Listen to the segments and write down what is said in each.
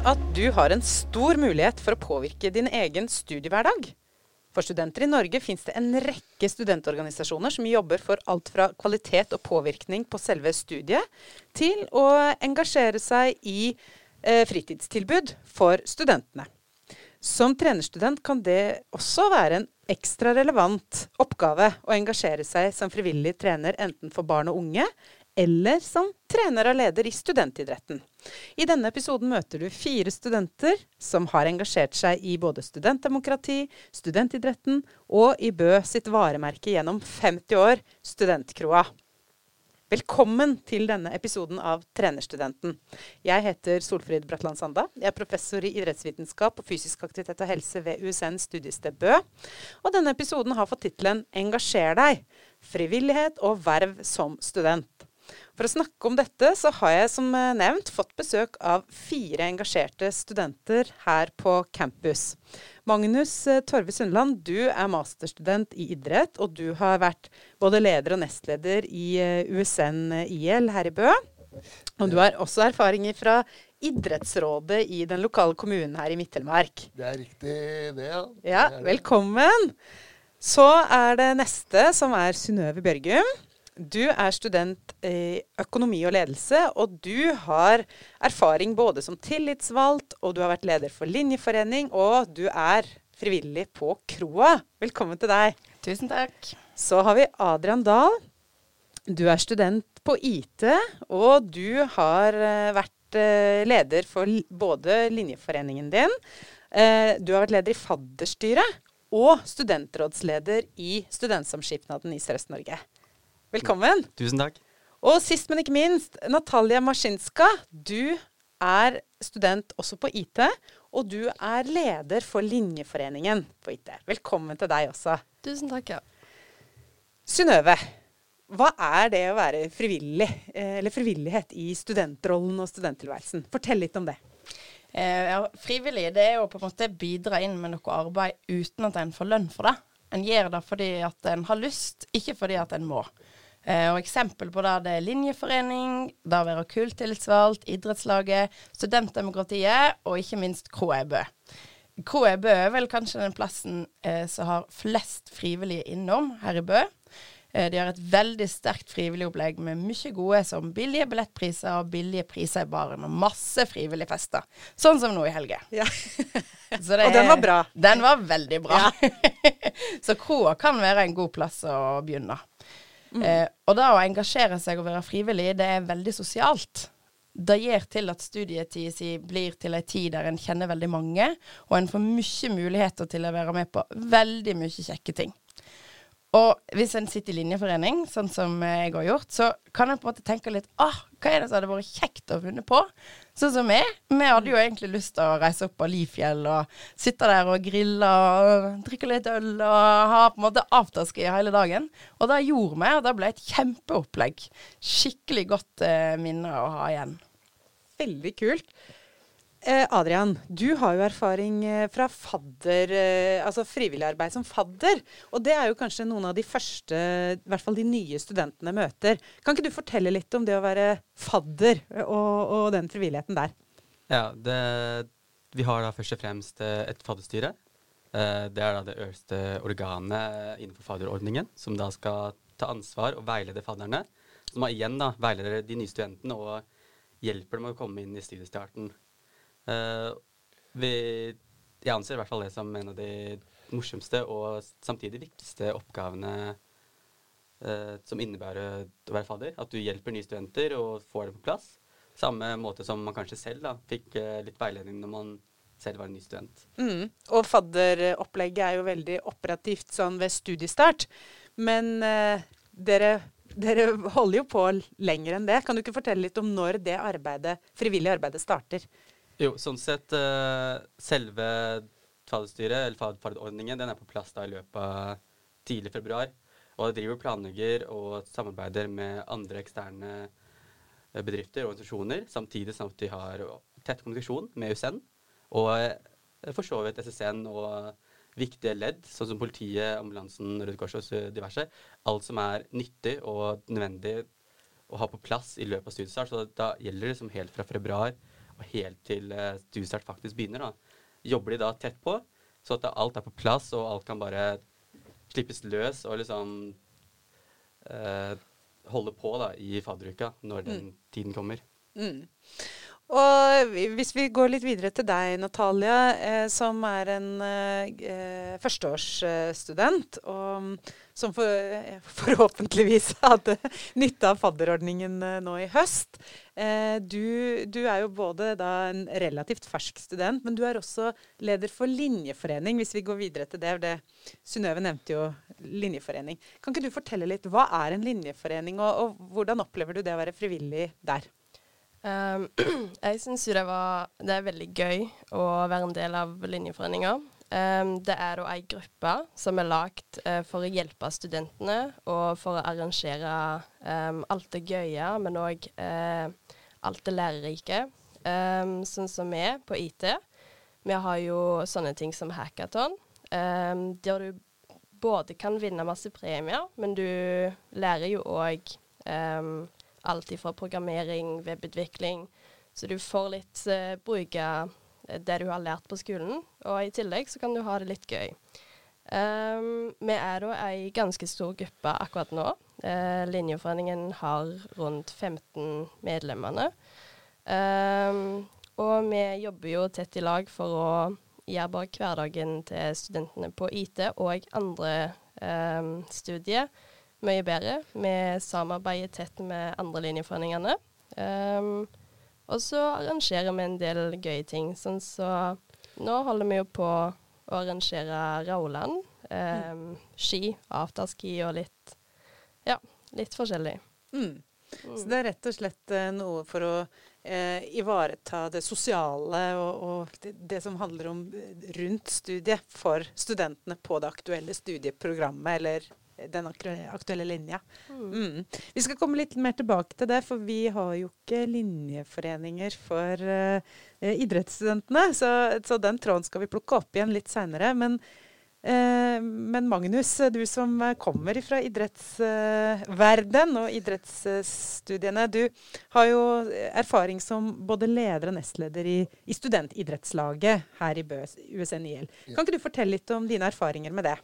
at du har en stor mulighet for å påvirke din egen studiehverdag? For studenter i Norge fins det en rekke studentorganisasjoner som jobber for alt fra kvalitet og påvirkning på selve studiet, til å engasjere seg i eh, fritidstilbud for studentene. Som trenerstudent kan det også være en ekstra relevant oppgave å engasjere seg som frivillig trener enten for barn og unge eller som trener og leder i studentidretten. I denne episoden møter du fire studenter som har engasjert seg i både studentdemokrati, studentidretten og i Bø sitt varemerke gjennom 50 år, Studentkroa. Velkommen til denne episoden av Trenerstudenten. Jeg heter Solfrid Bratland Sanda. Jeg er professor i idrettsvitenskap og fysisk aktivitet og helse ved USN studiested Bø. Og denne episoden har fått tittelen Engasjer deg frivillighet og verv som student. For å snakke om dette, så har jeg som eh, nevnt fått besøk av fire engasjerte studenter her på campus. Magnus eh, Torve Sundland, du er masterstudent i idrett, og du har vært både leder og nestleder i eh, USN IL her i Bø. Og du har også erfaringer fra idrettsrådet i den lokale kommunen her i Midt-Telemark. Det er riktig, det, ja. Ja, det. velkommen. Så er det neste, som er Synnøve Bjørgum. Du er student i økonomi og ledelse, og du har erfaring både som tillitsvalgt, og du har vært leder for linjeforening, og du er frivillig på Kroa. Velkommen til deg. Tusen takk. Så har vi Adrian Dahl. Du er student på IT, og du har eh, vært eh, leder for både linjeforeningen din, eh, du har vært leder i fadderstyret, og studentrådsleder i Studentsamskipnaden i Sørøst-Norge. Velkommen. Tusen takk. Og sist, men ikke minst, Natalia Maskinska. Du er student også på IT, og du er leder for Linjeforeningen på IT. Velkommen til deg også. Tusen takk, ja. Synnøve, hva er det å være frivillig, eh, eller frivillighet i studentrollen og studenttilværelsen? Fortell litt om det. Eh, ja. Frivillig det er jo på en måte bidra inn med noe arbeid uten at en får lønn for det. En gjør det fordi at en har lyst, ikke fordi at en må. Eh, og Eksempel på det, det er linjeforening, det å være kulttillitsvalgt, idrettslaget, studentdemokratiet og ikke minst KEBØ. KEBØ er vel kanskje den plassen eh, som har flest frivillige innom her i Bø. Eh, de har et veldig sterkt frivilligopplegg med mye gode som billige billettpriser og billige priser i baren, og masse frivillige fester. Sånn som nå i helga. Ja. Og den var bra. Den var veldig bra. så kroa kan være en god plass å begynne. Mm. Eh, og det å engasjere seg og være frivillig, det er veldig sosialt. Det gjør til at studietida si blir til ei tid der en kjenner veldig mange, og en får mye muligheter til å være med på veldig mye kjekke ting. Og hvis en sitter i linjeforening, sånn som jeg har gjort, så kan en på en måte tenke litt ah, hva er det som hadde vært kjekt å ha funnet på? Sånn som meg. Vi hadde jo egentlig lyst til å reise opp på Lifjell og sitte der og grille og drikke litt øl og ha på en måte afterski hele dagen. Og det gjorde vi, og det ble et kjempeopplegg. Skikkelig godt eh, minne å ha igjen. Veldig kult. Eh, Adrian, du har jo erfaring eh, fra fadder, eh, altså frivillig arbeid som fadder. Og det er jo kanskje noen av de første, i hvert fall de nye studentene møter. Kan ikke du fortelle litt om det å være fadder og, og den frivilligheten der? Ja, det, vi har da først og fremst et fadderstyre. Det er da det øverste organet innenfor fadderordningen, som da skal ta ansvar og veilede fadderne. Som igjen da veileder de nye studentene og hjelper dem å komme inn i studiestarten. Eh, vi, jeg anser i hvert fall det som en av de morsomste og samtidig viktigste oppgavene eh, som innebærer å være fadder. At du hjelper nye studenter og får dem på plass. Samme måte som man kanskje selv da, fikk eh, litt veiledning når man selv var en ny student. Mm. Og fadderopplegget er jo veldig operativt sånn ved studiestart. Men eh, dere, dere holder jo på lenger enn det. Kan du ikke fortelle litt om når det arbeidet, frivillige arbeidet starter? Jo, sånn sett eh, selve fadderstyret, eller fad- fadderordningen, den er på plass da i løpet av tidlig februar. Og driver og planlegger og samarbeider med andre eksterne eh, bedrifter og organisasjoner, samtidig som de har tett kommunikasjon med USN, og eh, for så vidt SSN og viktige ledd, sånn som politiet, ambulansen, Røde Kors og diverse. Alt som er nyttig og nødvendig å ha på plass i løpet av studiestart. Så da gjelder det som helt fra februar og helt til eh, studiestart faktisk begynner. da. Jobber de da tett på, så at alt er på plass, og alt kan bare slippes løs og liksom eh, holde på da i fadderuka når den Mm. tiden kommer. Mm. Og hvis vi går litt videre til deg, Natalia, eh, som er en eh, førsteårsstudent, og mm, som for, eh, forhåpentligvis hadde nytte av fadderordningen eh, nå i høst. Eh, du, du er jo både en relativt fersk student, men du er også leder for linjeforening, hvis vi går videre til det. det Synnøve nevnte jo linjeforening. Kan ikke du fortelle litt, hva er en linjeforening, og, og hvordan opplever du det å være frivillig der? Um, jeg syns jo det, var, det er veldig gøy å være en del av Linjeforeninga. Um, det er da ei gruppe som er lagd uh, for å hjelpe studentene og for å arrangere um, alt det gøye, men òg uh, alt det lærerike. Um, sånn som vi på IT. Vi har jo sånne ting som hackathon, der du både kan vinne masse premier, men du lærer jo òg alt ifra programmering, webutvikling. Så du får litt uh, bruke det du har lært på skolen, og i tillegg så kan du ha det litt gøy. Um, vi er da ei ganske stor gruppe akkurat nå. Uh, Linjeforeningen har rundt 15 medlemmene. Um, og vi jobber jo tett i lag for å gjøre bare hverdagen til studentene på IT og andre um, studier mye bedre. Vi samarbeider tett med andre linjeforeningene. Um, og så arrangerer vi en del gøye ting. Sånn så nå holder vi jo på å arrangere Rauland. Um, ski, afterski og litt Ja, litt forskjellig. Mm. Så det er rett og slett eh, noe for å eh, ivareta det sosiale og, og det, det som handler om eh, rundt studiet for studentene på det aktuelle studieprogrammet eller den aktuelle linja. Mm. Vi skal komme litt mer tilbake til det, for vi har jo ikke linjeforeninger for eh, idrettsstudentene. Så, så den tråden skal vi plukke opp igjen litt seinere. Men, uh, men Magnus, du som kommer fra idrettsverden og idrettsstudiene. Du har jo erfaring som både leder og nestleder i, i studentidrettslaget her i Bø, USNIL. Kan ikke du fortelle litt om dine erfaringer med det?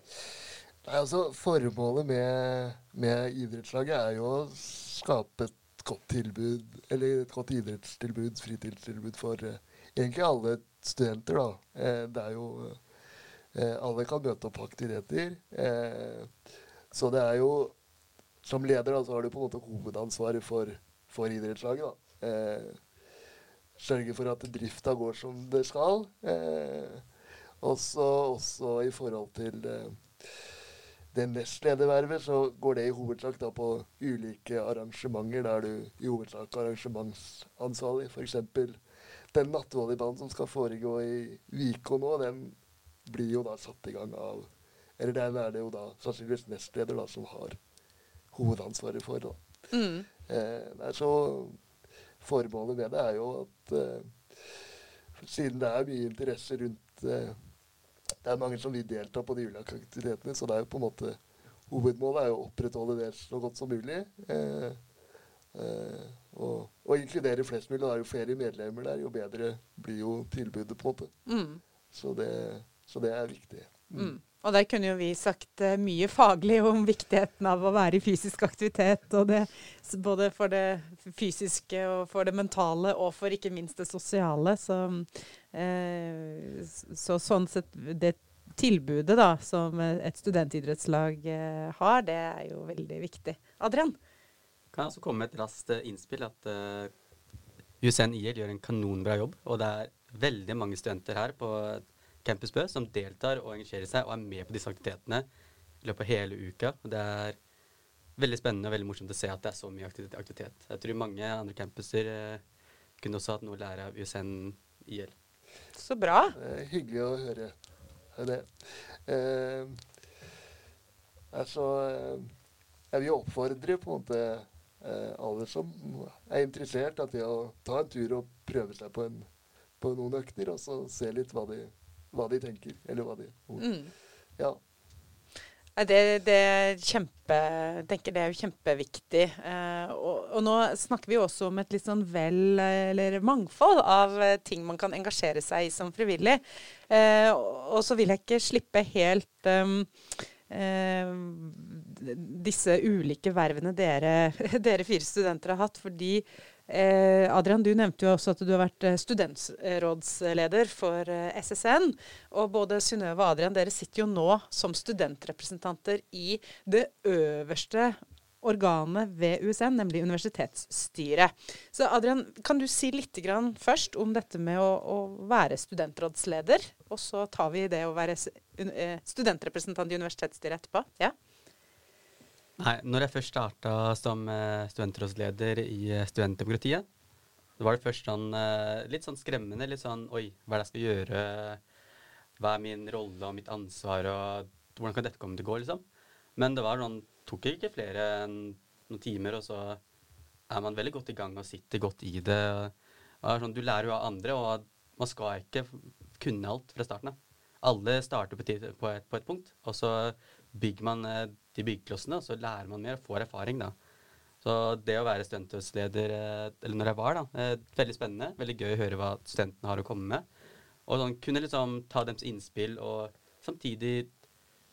Nei, altså Formålet med, med idrettslaget er jo å skape et godt tilbud, eller et godt idrettstilbud, fritidstilbud for eh, egentlig alle studenter. da. Eh, det er jo eh, Alle kan møte opp på aktiviteter. Eh, så det er jo Som leder da, så har du på en måte hovedansvaret for, for idrettslaget. da. Eh, sørge for at drifta går som det skal. Eh, også, også i forhold til eh, det nestledervervet, så går det i hovedsak da på ulike arrangementer der du i hovedsak er arrangementsansvarlig. F.eks. den nattvolleyballen som skal foregå i Viko nå, den blir jo da satt i gang av Eller den er det jo da sannsynligvis nestleder da som har hovedansvaret for. da. Mm. Eh, så Formålet med det er jo at eh, siden det er mye interesse rundt eh, Det er mange som vil delta på de ulike aktivitetene, så det er jo på en måte hovedmålet er jo å opprettholde det så godt som mulig. Eh, eh, og, og inkludere flest mulig. Da er jo flere medlemmer der, jo bedre blir jo tilbudet, på en måte. Mm. Så det, så det er viktig. Mm. Og der kunne jo vi sagt eh, mye faglig om viktigheten av å være i fysisk aktivitet. Det, både for det fysiske og for det mentale, og for ikke minst det sosiale. Så, eh, så sånn sett Det tilbudet da, som eh, et studentidrettslag eh, har, det er jo veldig viktig. Adrian? Kan jeg også komme med et raskt eh, innspill at uh, USN IL gjør en kanonbra jobb. Og det er veldig mange studenter her på Campus Bø som deltar og engasjerer seg og er med på disse aktivitetene i løpet av hele uka. Og det er veldig spennende og veldig morsomt å se at det er så mye aktivitet. aktivitet. Jeg tror mange andre campuser eh, kunne også hatt noe å lære av USN IL. Så bra. Det er hyggelig å høre det. Eh, altså eh, Jeg vil oppfordre på en måte eh, alle som er interessert, at til å ta en tur og prøve seg på, en, på noen økter, og så se litt hva de, hva de tenker. Eller hva de Mm. Ja. Det, det er kjempe, jeg tenker det er jo kjempeviktig. Eh, og, og nå snakker vi jo også om et litt sånn vel, eller mangfold av eh, ting man kan engasjere seg i som frivillig. Eh, og, og så vil jeg ikke slippe helt um, eh, disse ulike vervene dere, dere fire studenter har hatt. Fordi Adrian, du nevnte jo også at du har vært eh, studentrådsleder for eh, SSN. Og både Synnøve og Adrian, dere sitter jo nå som studentrepresentanter i det øverste organet ved USN, nemlig universitetsstyret. Så Adrian, kan du si litt først om dette med å, å være studentrådsleder? Og så tar vi det å være eh, studentrepresentant i universitetsstyret etterpå. Ja? Nei, når jeg først starta som eh, studentrådsleder i eh, studentdemokratiet, det var det først sånn eh, litt sånn skremmende. Litt sånn Oi, hva er det jeg skal gjøre? Hva er min rolle og mitt ansvar, og hvordan kan dette komme til å gå, liksom? Men det var noen, tok ikke flere enn noen timer, og så er man veldig godt i gang og sitter godt i det. Sånn, du lærer jo av andre, og man skal ikke kunne alt fra starten av. Alle starter på, et, på et punkt, og så bygger man de byggeklossene, og så lærer man mer og får erfaring, da. Så det å være studentrådsleder, eh, eller når jeg var, da, eh, veldig spennende. Veldig gøy å høre hva studentene har å komme med. Og sånn, kunne liksom ta deres innspill og samtidig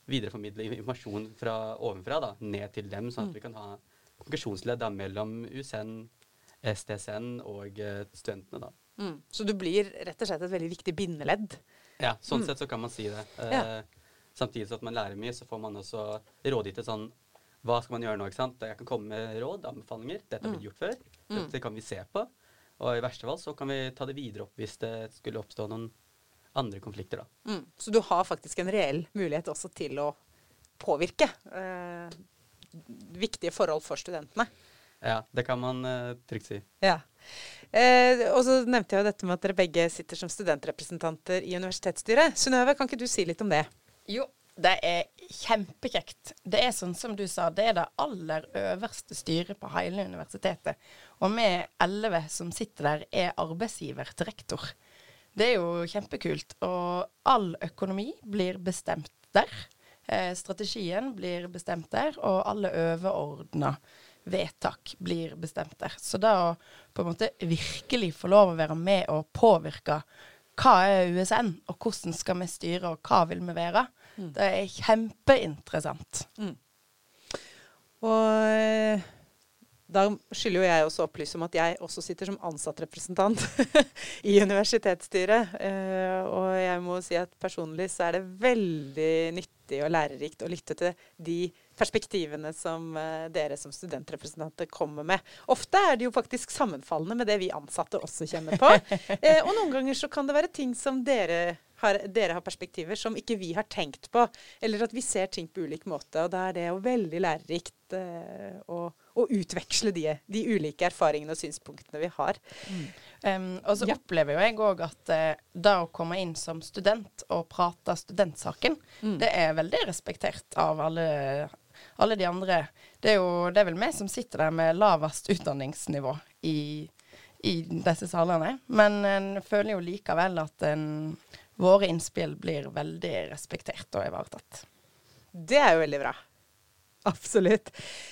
videreformidle informasjon fra ovenfra da, ned til dem, sånn at vi kan ha kommunikasjonsledd da, mellom USN, STSN og eh, studentene. da. Mm. Så du blir rett og slett et veldig viktig bindeledd. Ja, sånn sett så kan man si det. Eh, Ja. Samtidig som man lærer mye, så får man også rådgitt til sånn Hva skal man gjøre nå? ikke sant? Jeg kan komme med råd, anbefalinger. Dette har blitt gjort før. Dette kan vi se på. Og i verste fall så kan vi ta det videre opp hvis det skulle oppstå noen andre konflikter, da. Mm. Så du har faktisk en reell mulighet også til å påvirke eh, viktige forhold for studentene. Ja, det kan man eh, trygt si. Ja. Eh, og så nevnte jeg jo dette med at dere begge sitter som studentrepresentanter i universitetsstyret. Synnøve, kan ikke du si litt om det? Jo, det er kjempekjekt. Det er sånn som du sa, det er det aller øverste styret på hele universitetet. Og vi elleve som sitter der, er arbeidsgiver til rektor. Det er jo kjempekult. Og all økonomi blir bestemt der. Eh, strategien blir bestemt der, og alle overordna vedtak blir bestemt der. Så da å på en måte virkelig få lov å være med og påvirke hva er USN, og hvordan skal vi styre, og hva vil vi være, det er kjempeinteressant. Og eh, da skylder jo jeg også å opplyse om at jeg også sitter som ansattrepresentant i universitetsstyret. Eh, og jeg må si at personlig så er det veldig nyttig og lærerikt å lytte til de perspektivene som eh, dere som studentrepresentanter kommer med. Ofte er det jo faktisk sammenfallende med det vi ansatte også kjenner på. Eh, og noen ganger så kan det være ting som dere har, dere har perspektiver som ikke vi har tenkt på, eller at vi ser ting på ulik måte. Og da er det jo veldig lærerikt eh, å utveksle de, de ulike erfaringene og synspunktene vi har. Um, og så Ja. opplever jo jeg òg at uh, det å komme inn som student og prate studentsaken, det er veldig respektert av alle, alle de andre. Det er jo det er vel vi som sitter der med lavest utdanningsnivå i, i disse salene. Men en føler jo likevel at en, våre innspill blir veldig respektert og ivaretatt. Det er jo veldig bra. Absolutt.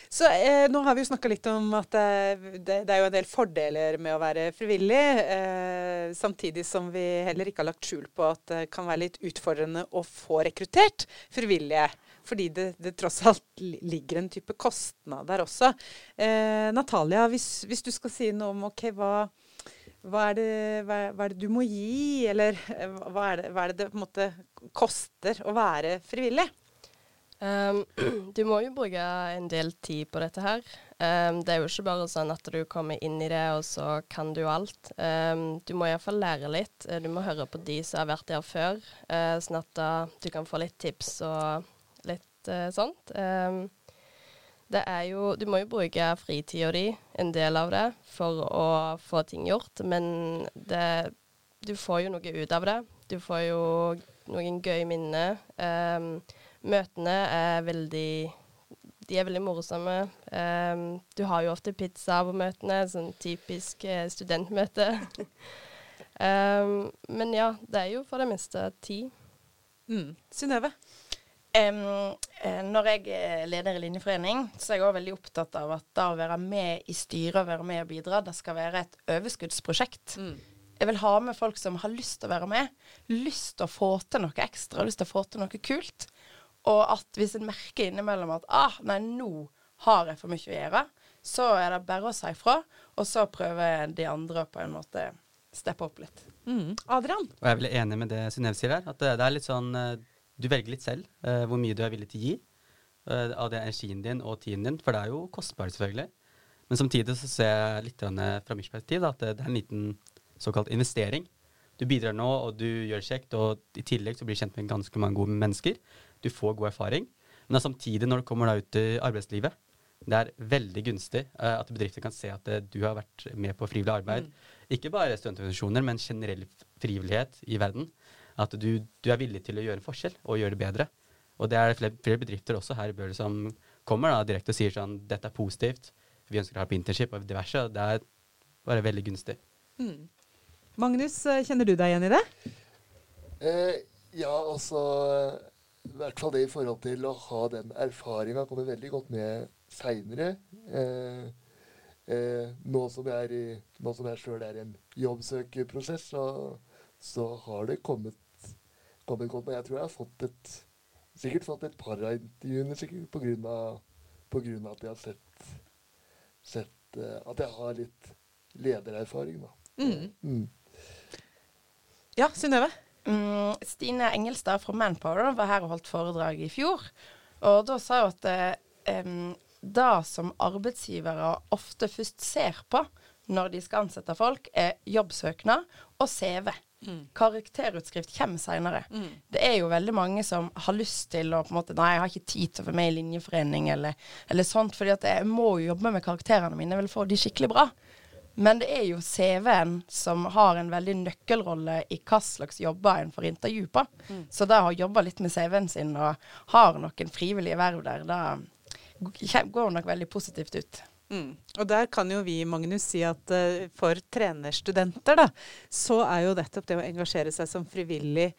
Så eh, nå har vi jo snakka litt om at eh, det, det er jo en del fordeler med å være frivillig. Eh, samtidig som vi heller ikke har lagt skjul på at det kan være litt utfordrende å få rekruttert frivillige. Fordi det, det tross alt ligger en type kostnad der også. Eh, Natalia, hvis, hvis du skal si noe om ok, hva, hva, er det, hva, hva er det du må gi, eller eh, hva er det hva er det, det måte koster å være frivillig? Ehm, du må jo bruke en del tid på dette her. Um, det er jo ikke bare sånn at du kommer inn i det, og så kan du alt. Um, du må iallfall lære litt. Eh, Du må høre på de som har vært der før, uh, sånn at da du kan få litt tips og litt uh, sånt. Det er jo Du må jo bruke fritida di, en del av det, for å få ting gjort, men det Du får jo noe ut av det. Du får jo noen gøye minner. Ehm, møtene er veldig De er veldig morsomme. Um, du har jo ofte pizza på møtene, sånn typisk eh, studentmøte. um, men ja, det er jo for det meste ti. Mm. Synnøve? Eh, Når jeg er leder i Linjeforening, så er jeg òg veldig opptatt av at da å være med i styret og være med og bidra, det skal være et overskuddsprosjekt. Jeg vil ha med folk som har lyst til å være med, lyst til å få til noe ekstra, lyst til å få til noe kult. Og at hvis en merker innimellom at ah, nei, nå har jeg for mye å gjøre, så er det bare å si ifra, og så prøver de andre på en måte steppe opp litt. Mm. Adrian? Og jeg er veldig enig med det Synnøve sier her. At det, det er litt sånn eh, Du velger litt selv uh, hvor mye du er villig til å gi uh, av det energien din og tiden din, for det er jo kostbart, selvfølgelig. Men samtidig så ser jeg litt fra mitt perspektiv at det, det er en liten såkalt investering. Du bidrar nå, og du gjør det kjekt, og i tillegg så blir du kjent med ganske mange gode mennesker. Du får god erfaring. Men samtidig, når du kommer da ut i arbeidslivet, det er veldig gunstig uh, at bedrifter kan se at uh, du har vært med på frivillig arbeid. Ikke bare studentorganisasjoner, men generell frivillighet i verden. At du, du er villig til å gjøre en forskjell og gjøre det bedre. Og det er flere, flere bedrifter også her i Bøhler som kommer da direkte og sier sånn dette er positivt, vi ønsker å ha på internship og diverse. og Det er bare veldig gunstig. Mm. Magnus, eh, kjenner du deg igjen i det? Eh, ja, altså I hvert fall det i forhold til å ha den erfaringa kommer veldig godt med seinere. Eh, eh, nå som jeg jeg sjøl er i en jobbsøkerprosess, så, så har det kommet, kommet godt med. Jeg tror jeg har fått et Sikkert fått et par av intervjuene sikkert av at jeg har sett, sett eh, At jeg har litt ledererfaring, da. Mm. Mm. Ja, Synnøve? Mm, Stine Engelstad fra Manpower var her og holdt foredrag i fjor. Og da sa hun at eh, det som arbeidsgivere ofte først ser på når de skal ansette folk, er jobbsøknad og CV. Karakterutskrift kommer seinere. Det er jo veldig mange som har lyst til å på en måte, Nei, jeg har ikke tid til å være med i linjeforening eller, eller sånt, fordi at jeg må jo jobbe med karakterene mine. Jeg vil få de skikkelig bra. Men det er jo CV-en som har en veldig nøkkelrolle i hva slags jobber en får intervju på. Så det å jobbe litt med CV-en sin og har noen frivillige verv der, da går nok veldig positivt ut. Mm. Og der kan jo vi, Magnus, si at uh, for trenerstudenter, da, så er jo nettopp det å engasjere seg som frivillig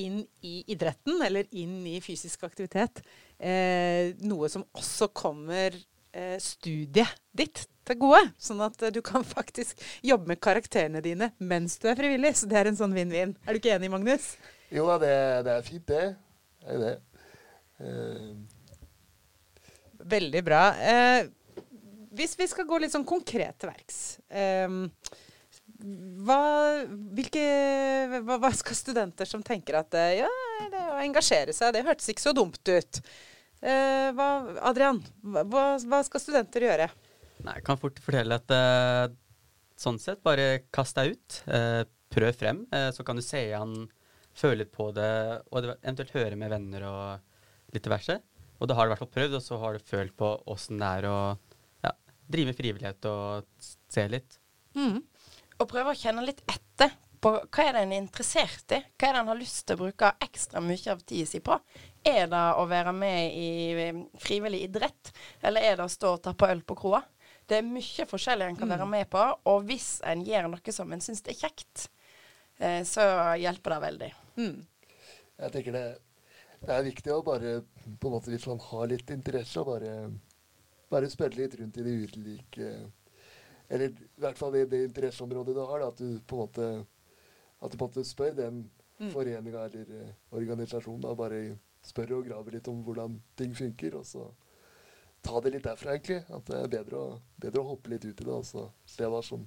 inn i idretten, eller inn i fysisk aktivitet, eh, noe som også kommer studiet ditt til gode. Sånn at eh, du kan faktisk jobbe med karakterene dine mens du er frivillig. Så det er en sånn vinn-vinn. Er du ikke enig, Magnus? Jo da, det, det er fint, det. Det er det. Uh... Veldig bra. Eh, hvis vi skal gå litt sånn konkret til verks eh, hva, hvilke, hva, hva skal studenter som tenker at eh, ja, det å engasjere seg, det hørtes ikke så dumt ut. Eh, hva, Adrian, hva, hva skal studenter gjøre? Nei, jeg kan fort fortelle at eh, sånn sett, bare kast deg ut. eh, prøv frem, eh, så kan du se an, føle litt på det, og eventuelt høre med venner og litt diverse. Og da har du i hvert fall prøvd, og så har du følt på åssen det er å ja, drive med frivillighet og se litt. Og prøve å kjenne litt etter på hva er det en er interessert i. Hva er det en har lyst til å bruke ekstra mye av tida si på. Er det å være med i eh, frivillig idrett, eller er det å stå og tappe øl på kroa? Det er mye forskjellig en kan være med på, og hvis en gjør noe som en syns er kjekt, eh, så hjelper det veldig. Mm. jeg tenker det, det er viktig å bare, på en måte, hvis man har litt interesse, å bare, bare spørre litt rundt i de ulike Eller i hvert fall i det interesseområdet du har, da, at du på en måte at du på en måte spør den foreninga eller eh, organisasjonen. da, Bare spør og graver litt om hvordan ting funker, og så ta det litt derfra, egentlig. At det er bedre å, bedre å hoppe litt ut i det og så se hva, som,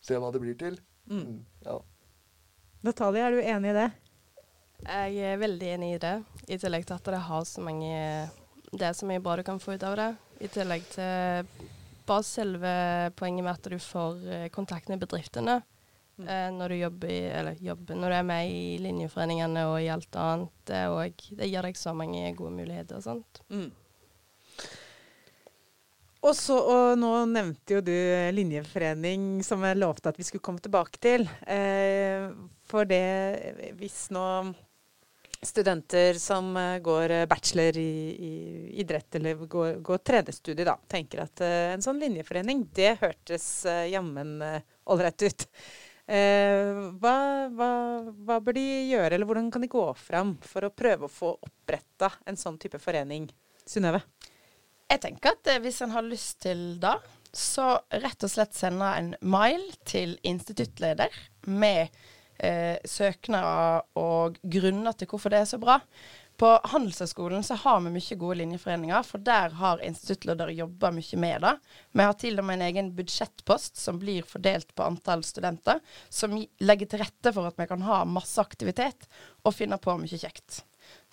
se hva det blir til. Mm, ja. Natalie, er du enig i det? Jeg er veldig enig i det, i tillegg til at det har så mange Det er så mye bra du kan få ut av det. I tillegg til bare selve poenget med at du får eh, kontakt med bedriftene. Eh, når du jobber, eller jobber Når du er med i linjeforeningene og i alt annet. Det, er det gir deg så mange gode muligheter og sånt. Mm. Og, så, og nå nevnte jo du linjeforening, som jeg lovte at vi skulle komme tilbake til. Eh, for det hvis nå studenter som eh, går eh, bachelor i, i idrett, eller går, går studie, da, tenker at eh, en sånn linjeforening, det hørtes eh, jammen ålreit ut. Eh, hva, hva, hva bør de gjøre, eller hvordan kan de gå fram for å prøve å få oppretta en sånn type forening? Synnøve? Jeg tenker at eh, hvis en har lyst til det, så rett og slett sende en mail til instituttleder med eh, søknader og grunner til hvorfor det er så bra. På Handelshøyskolen så har vi mye gode linjeforeninger, for der har instituttleder jobba mye med det. Vi har til og med en egen budsjettpost som blir fordelt på antall studenter, som legger til rette for at vi kan ha masse aktivitet og finne på mye kjekt.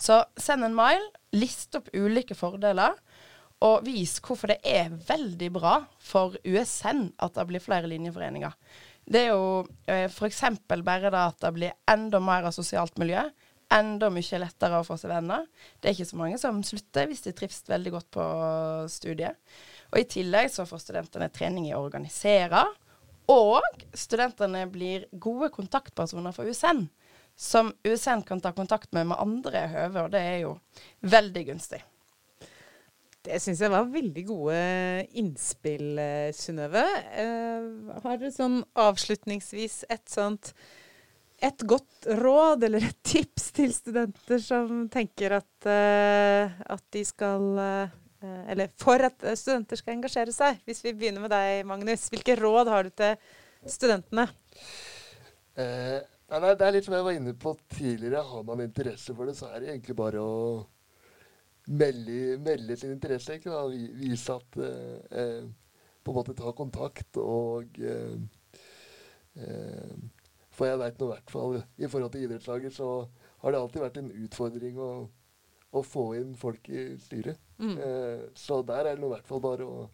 Så send en mail, list opp ulike fordeler, og vis hvorfor det er veldig bra for USN at det blir flere linjeforeninger. Det er jo eh, f.eks. bare det at det blir enda mer av sosialt miljø. Enda mye lettere å få seg venner. Det er ikke så mange som slutter hvis de trives veldig godt på studiet. Og i tillegg så får studentene trening i å organisere. Og studentene blir gode kontaktpersoner for USN, som USN kan ta kontakt med med andre høver. og det er jo veldig gunstig. Det syns jeg var veldig gode innspill, eh, Synnøve. Eh, har du sånn avslutningsvis et sånt et godt råd eller et tips til studenter som tenker at, uh, at de skal uh, Eller for at studenter skal engasjere seg. Hvis vi begynner med deg, Magnus. Hvilke råd har du til studentene? Eh, nei, det er litt som jeg var inne på tidligere. Har man interesse for det, så er det egentlig bare å melde, melde sin interesse. Ikke, da. Vise at eh, På en måte ta kontakt og eh, eh, For jeg veit nå i hvert fall i forhold til idrettslager, så har det alltid vært en utfordring å, å få inn folk i styret. Mm. Eh, så der er det nå i hvert fall bare å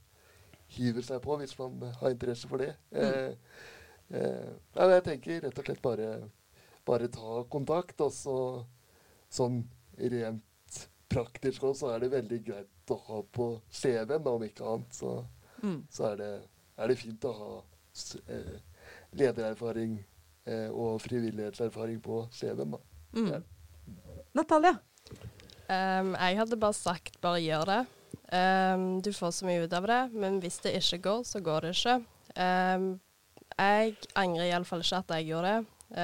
hive seg på hvis man har interesse for det. Mm. Eh, jeg tenker rett og slett bare, bare ta kontakt, og så sånn rent praktisk òg, så er det veldig greit å ha på CV-en, om ikke annet. Så, mm. så er, det, er, det, fint å ha eh, ledererfaring eh, og frivillighetserfaring på CV-en. Mm. Ja. Natalia? Um, jeg hadde bare sagt bare gjør det. Um, du får så mye ut av det, men hvis det ikke går, så går det ikke. Um, jeg angrer iallfall ikke at jeg gjorde det.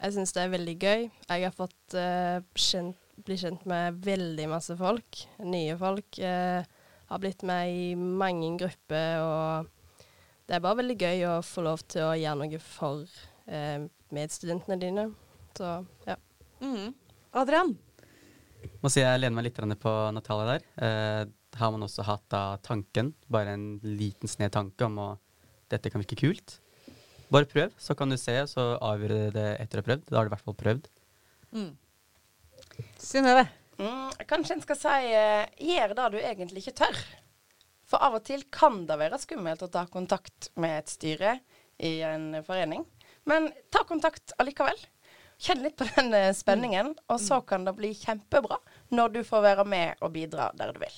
jeg syns det er veldig gøy. Jeg har fått uh, kjent bli kjent med veldig masse folk. Nye folk. Uh, har blitt med i mange grupper, og det er bare veldig gøy å få lov til å gjøre noe for eh, medstudentene dine. Så ja. Mm. Adrian? Må si jeg lener meg litt på Natalia der. Eh, har man også hatt da tanken, bare en liten snev tanke om at dette kan virke kult. Bare prøv, så kan du se, så avgjør du det etter å ha prøvd. Da har du i hvert fall prøvd. Mm. Synnøve? Mm, kanskje en skal si uh, gjør det du egentlig ikke tør. For av og til kan det være skummelt å ta kontakt med et styre i en forening. Men ta kontakt allikevel. Kjenn litt på den uh, spenningen, mm. og så kan det bli kjempebra når du får være med og bidra der du vil.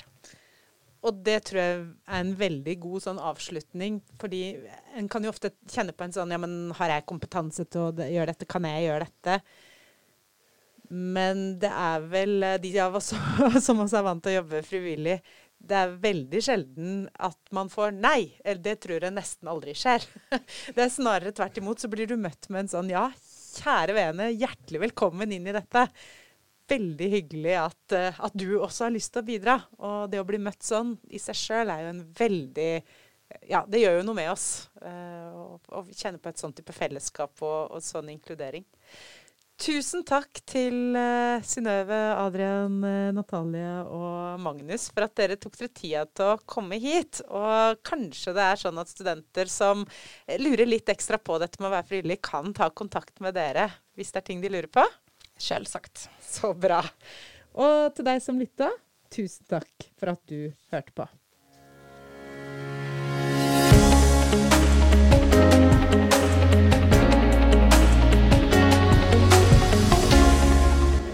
Og det tror jeg er en veldig god sånn avslutning, fordi en kan jo ofte kjenne på en sånn Ja, men har jeg kompetanse til å gjøre dette? Kan jeg gjøre dette? Men det er vel eh, de av oss som også er vant til å jobbe frivillig, det er veldig sjelden at man får nei. Eller det tror jeg nesten aldri skjer. Det er snarere tvert imot, så blir du møtt med en sånn ja, kjære vene, hjertelig velkommen inn i dette. Veldig hyggelig at, eh, at, du også har lyst til å bidra. Og det å bli møtt sånn i seg sjøl er jo en veldig Ja, det gjør jo noe med oss. Uh, å kjenne på et sånt type fellesskap og, og sånn inkludering. Tusen takk til uh, Synnøve, Adrian, uh, Natalie og Magnus for at dere tok dere tida til å komme hit. Og kanskje det er sånn at studenter som lurer litt ekstra på dette med å være frivillig, kan ta kontakt med dere hvis det er ting de lurer på? Selvsagt. Så bra. Og til deg som lytta, tusen takk for at du hørte på.